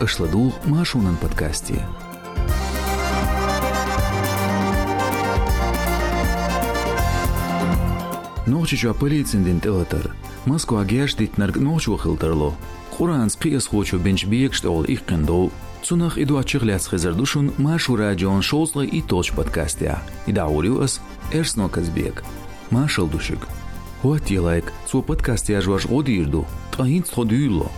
ышладу машунын подкасте. Нохчи чуапыли цендент элатыр. Маску агяш дит нарг нохчу хилтырло. Хуранс кияс хочу бенчбиек штол их кендо. Цунах иду ачихляц хезардушун машура джон шоусла и точ подкастя. И дауриус эрсно казбек. Машал душик. Хуат елайк, цу подкастя жваш одирду. Тахин сходюйло.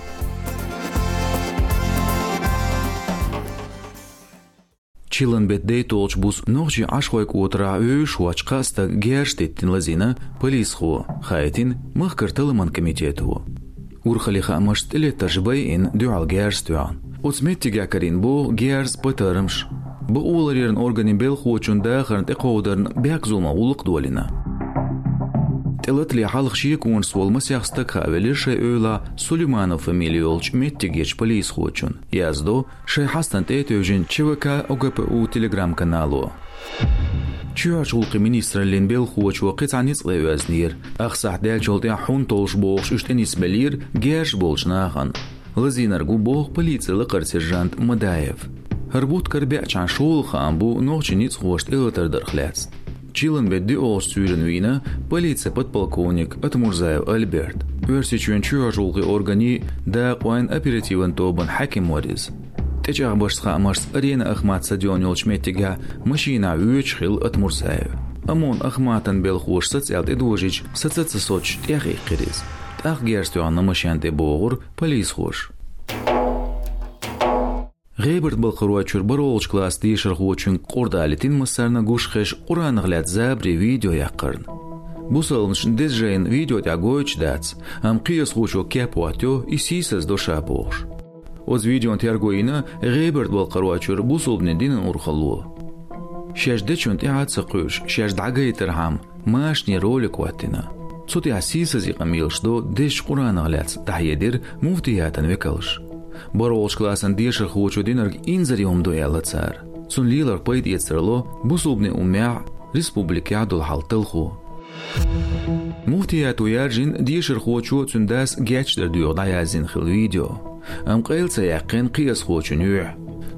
Чилан бет дей толч бус нохчи ашхойк утра өш вачкаста герштеттин лазина полис ху хайтин махкар талыман комитету. Урхали хамаш теле тажбай ин дюал герстюан. Уцметтига карин бу герс пытарымш. Бу уларерин органин бел хуочун дахарн теқоударын бякзума улық дуалина. Телет ли халх шиекун свол масяхстак хавелир ше öla Сулейманов фамилиолч меттигеч полис хочун. Яздо ше хастан тетөжин ЧВК ОГПУ телеграм каналу. Чуаш улқи министр линбел хуоч вақит аниц левазнир. Ахсах дел чолти хун толш бохш уштенис белир геш болчнахан. Лазинар гу бох полиция лықар сержант Мадаев. Харбут карбя чан шул хам бу ниц хошт илтер дырхляц. Бедди оос сүйрен вина полиция подполковник Атмурзаев Альберт. Верси чуен чуажулғы органи да қуайн оперативен тобан Хаким Морис. Течаг башсха амарс арена Ахмат стадион йолчметтига машина үч хил Атмурзаев. Амон Ахматан бел хуш социалт эдвожич соцаца соч тяхи қириз. Тах герстуанна машанте боғур полис хуш. Гейберт был хорвачур баролч класс дишер хучин қорда алитин масарна гушхеш уранглят забри видео яқырн. Бусалныш дизжейн видео тягойч дац, ам кияс хучо кепуатё и сисас доша бош. Оз видеон тергоина Гейберт был хорвачур бусулбне динен урхалу. Шежде чунт иаца куш, шеждагайтер хам, машни ролик ватина. Цути асисас иқамилш до диш қуранаглят, тахедир муфтиятан векалш бара ошкуласан дирша хучудинарг инзариум дуэлацар сунлилар пайд ецерло бусубне умя республика дул халтылху муфтия туяржин дишр хучу цундас гячдер дуйгда язин хил видео ам қайлса яқин қияс хучуню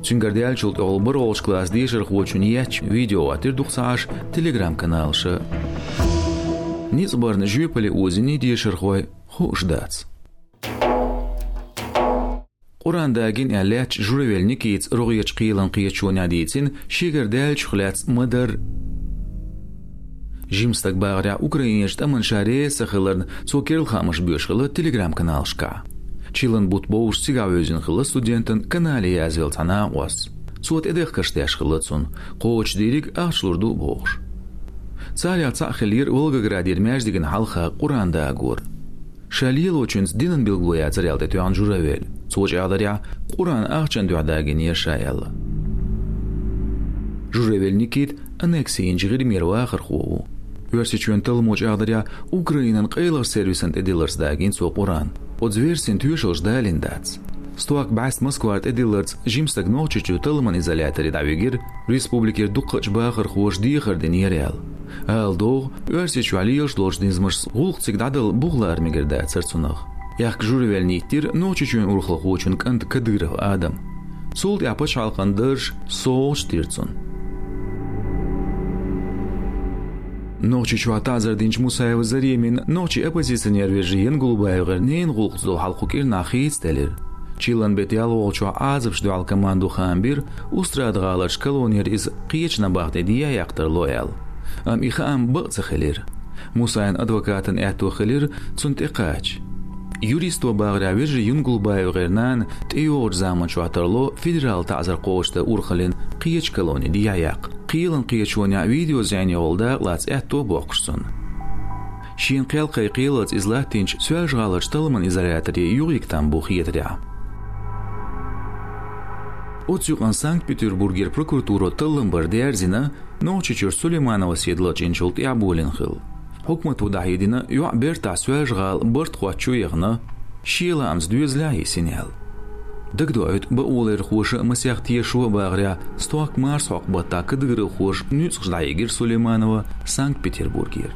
Чунгардиал чулт олбыр олшклас хуучу нияч. видео атир духсаш телеграм каналшы Низ барны жүйпілі өзіне дешір қой, хош дац. Oran dagin elleç jurvel nikits rogiyeç qilan qiyeçona diyetin şiger del çxlats mıdır. Jimstak bagria Ukraineç taman şare saxılırn хамыш xamış телеграм каналышка. kanalşka. Чилан бут боуш сига өзін хылы студентін канале язел тана уас. Суат эдэх каштяш хылы цун, коуч дирик ашлурду боуш. Цаля цахилир Волгоградир мяждеген халха Куранда агур. Шалил очунс динын билглуя царялды туян журавель. Цоч адаря Куран ахчан дуадагин яшаяла. Журавель никит анексиин жигир мирва ахыр хуу. Версичуен тыл моч адаря Украинан қейлар сервисент эдиларсдагин со Куран. Одзверсин тюшел ждалин дац. Стуак бас Москварт эдиларц жимстаг ночичу тылман изоляторе давигир республикер дуккач бахыр хуош дихар ден ереал. Ал дог версичу алиеш ложнизмаш гулцик дадыл буглар мигерда церцунах. Як журвел ниттир ночичун урхлахучун кант кадыров адам. Султ япа шалқандырш сош тирцун. Ночи чуатазар динч Мусаева заремин, ночи оппозиционер вежиен голубаевгар нейн гулхзол халқукир нахиц телер. Чилан бетял волчу азып ждал команду хамбир, устрадгалаш колонер из қиечна бахте дия яқтыр лоял ам ихаам быцах адвокатын әтту хелер цунт иқач. Юрист ва бағравир юнгулбаев ғернан тейор заман чуатарло федерал тазар қошты урхалин қиеч колони дияяқ. Қиылын қиечуаня видео зәне олда лац әтту боқшсын. Шин қел қайқилац Санкт-Петербургер прокуратура тылым نوچێ سولێمانەوە سێدڵەچین چڵتیا بۆ لنخڵ حکمت و داهێدینە یوا بێر تا سوێژغاڵ بردخوا چوێغنە شیڵە ئەمز دوێز لای سینێڵ دەکدوێت بە ئوڵێر خۆشە مەسیختیە شووە باغریا ستواک مار سوق بە خوش دەگرە خۆش سلیمان و سانک پیتربورگیر.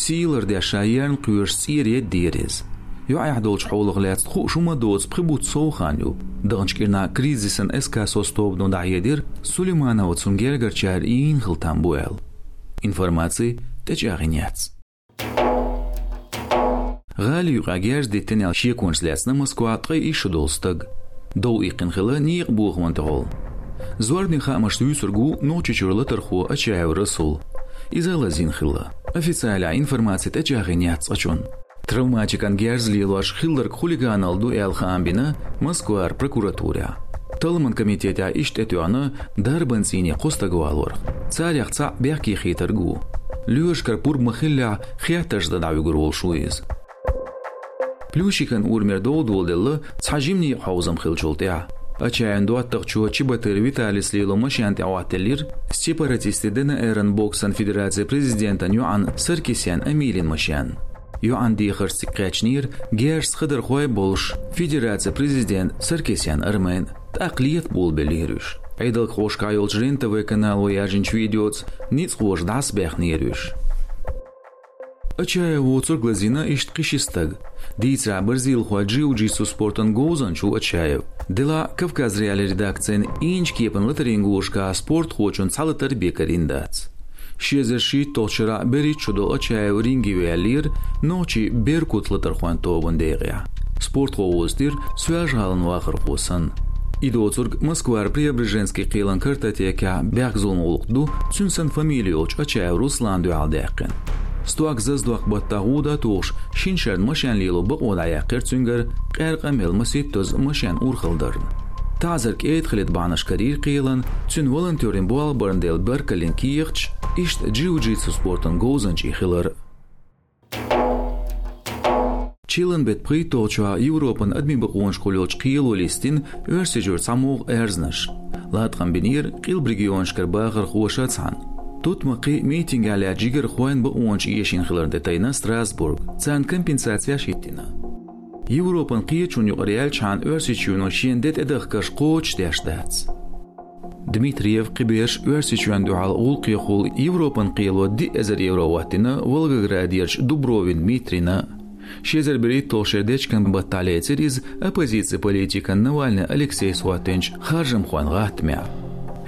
سیلر دێشاییان قوێش سیرێت دیریز ё айҳдолч ҳоулагълец хуъшума доцпхибут соуханю дығнчкирна кризисан эска состовну даъедир сулейманова цунгергерчар ин хилтан буэл информации течағинец ғали юғагерж детенел шикунчлецна москватқа ишу долстыг доу иқинхила ниқ буғмантығол Зварни хамаш юсургу ночи чурла тарху ачаев расул. Изала зинхила. Официальная информация тачагы не ацачун. Травматикангерз лилаш хилларк хулиганалду элхамбина Москвар прокуратура. Талман комитета ишт этюана дарбансини костагуалор. Царях ца бяхки хитаргу. Лёш карпур махилля хяташ да навигурул шуиз. Плюшикан урмер доудулдылы цажимни хаузам хилчултя. Ачаянду аттық чуа чибатыр Виталис Лилома шанти ауателлир, сепаратисты дена Эрен Боксан Федерация президента Нюан Саркисян Амилин Машян. Юан дихар сиккачнир герс хыдыр хой болш федерация президент Саркисян Армен тақлиет бол белирүш. Айдал хош кайол жрин ТВ канал яжинч видеоц ниц хош дас бехнирүш. Ачая воцур глазина ишт қишистаг. Дийцра барзил хуаджи уджису спортан гоузан чу ачаев. Дела Кавказ реали редакциян инч кепан латарингушка спорт хочун цалатар бекариндац sheze shi toçira beri çudo oçaya ringi velir бір berkut lıtırxuan tobundeğya. Sport qovuzdir süaj halın vaqır qosan. Идоцург Москвар Преображенский қилан картатека бяхзон олуқду Цюнсен фамилиоч ачая Русланду алдеқин. Стуак заздуақ баттағуда тоғш шиншард машан лилу бұқ одая қирцунгар қәрқамел маситтөз машан урқылдырн. Тазырк әйт қилет баныш карир қилан, цюн волонтерин буал біріндел бір кілін киіқч, ишт джиу-джитсу спортын гоузанч ихилар Чилен бет притолчва Европан адми бақуан школёч қийлу листин өрсежур самуғ эрзнаш. Лат комбинир қил бригионшкар бағыр хуашацан. Тут мақи митинг аля джигер хуэн ба уанч иешин хилар детайна Страсбург. Цан компенсация шиттина. Европан қия чун юqarial чан өрси чуно шиен дет эдах каш қоч дэшдац. Дмитриев Кибеш Версичуан Дуал Улкихул Европан Кило Ди Эзер Евроватина Волгоградьерч Дубровин Митрина. Шезер Берит Толшердечкан Баталия Цириз Оппозиция политика Навальный Алексей Суатенч Харжим Хуан Гатмя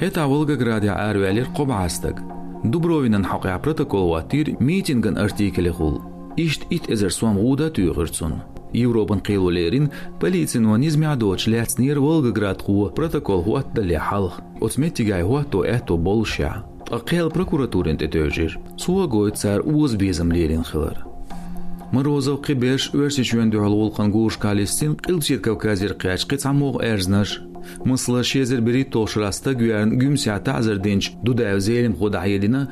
Это Волгограде Арвелер Кобастаг Дубровинен Хакя протокол Ватир Митинген артикеле Хул. Ишт Ит Эзер Суам Гуда Тюгерцун Европын кыйлулерин полицинонизм адоч ляцнир Волгоград ху протокол хуат дали халх. Отметигай хуато это болша. Ақел прокуратурин тетөжир. Суа гойт сар уз безимлерин хылар. Морозов қибеш өрсі жөнді ол олқан ғуыш қалестин қыл шеркав қазір қияш қыц амоқ әрзнаш. Мысла шезір бірі тошыраста гүйерін гүмсията азыр денч дудайв зелім құдайеліна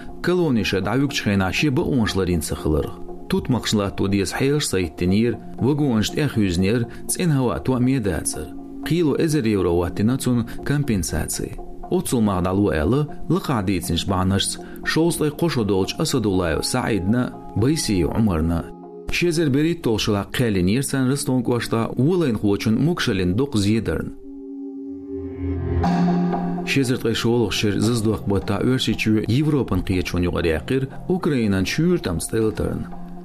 давюк чхайнаши бі оңшларын сықылыр. Тут мақшла то диес хайр сайттинир, вагуаншт эх юзнер, цен хава то медацер. Қило эзер евро ваттина цун компенсации. Отсул мағдалу әлі лықадейцінш бағнашц, шоустай қошо долч Асадулаев Саидна, Байси Умарна. Шезер бери толшыла қәлін ерсен рыстон квашта улайн хочын мукшалин доқ зедерн. شێزرت قەیشۆڵخ شێر ززدوەق بۆ تا ئێرسی چوێ Европан قیەچۆنی غەریاقیر ئوکرینان چور تەمستێلتەرن.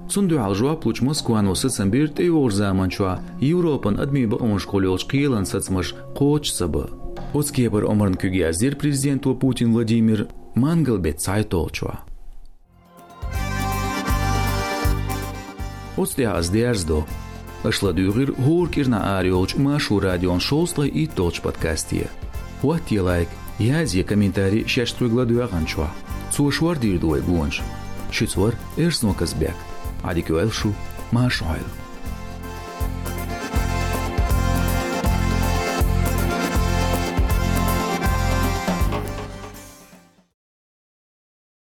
Sundual žua pluçmaz kuano осы bir teyvor zaman çua Europa'nın admi ba onş kolyoç kıyılan сабы. koç sabı. Otskiye күгі omrın küge azir prezidentu Putin сай толчуа. bet saytol çua. Ашла кирна машу радион шолсла и толч подкастия. Уатти лайк, язия комментарий шаштруй гладу чуа. Цуашвар дирдуай гуанш. Шицвар эрснокас бяк. عليك ويلشو مع شعيب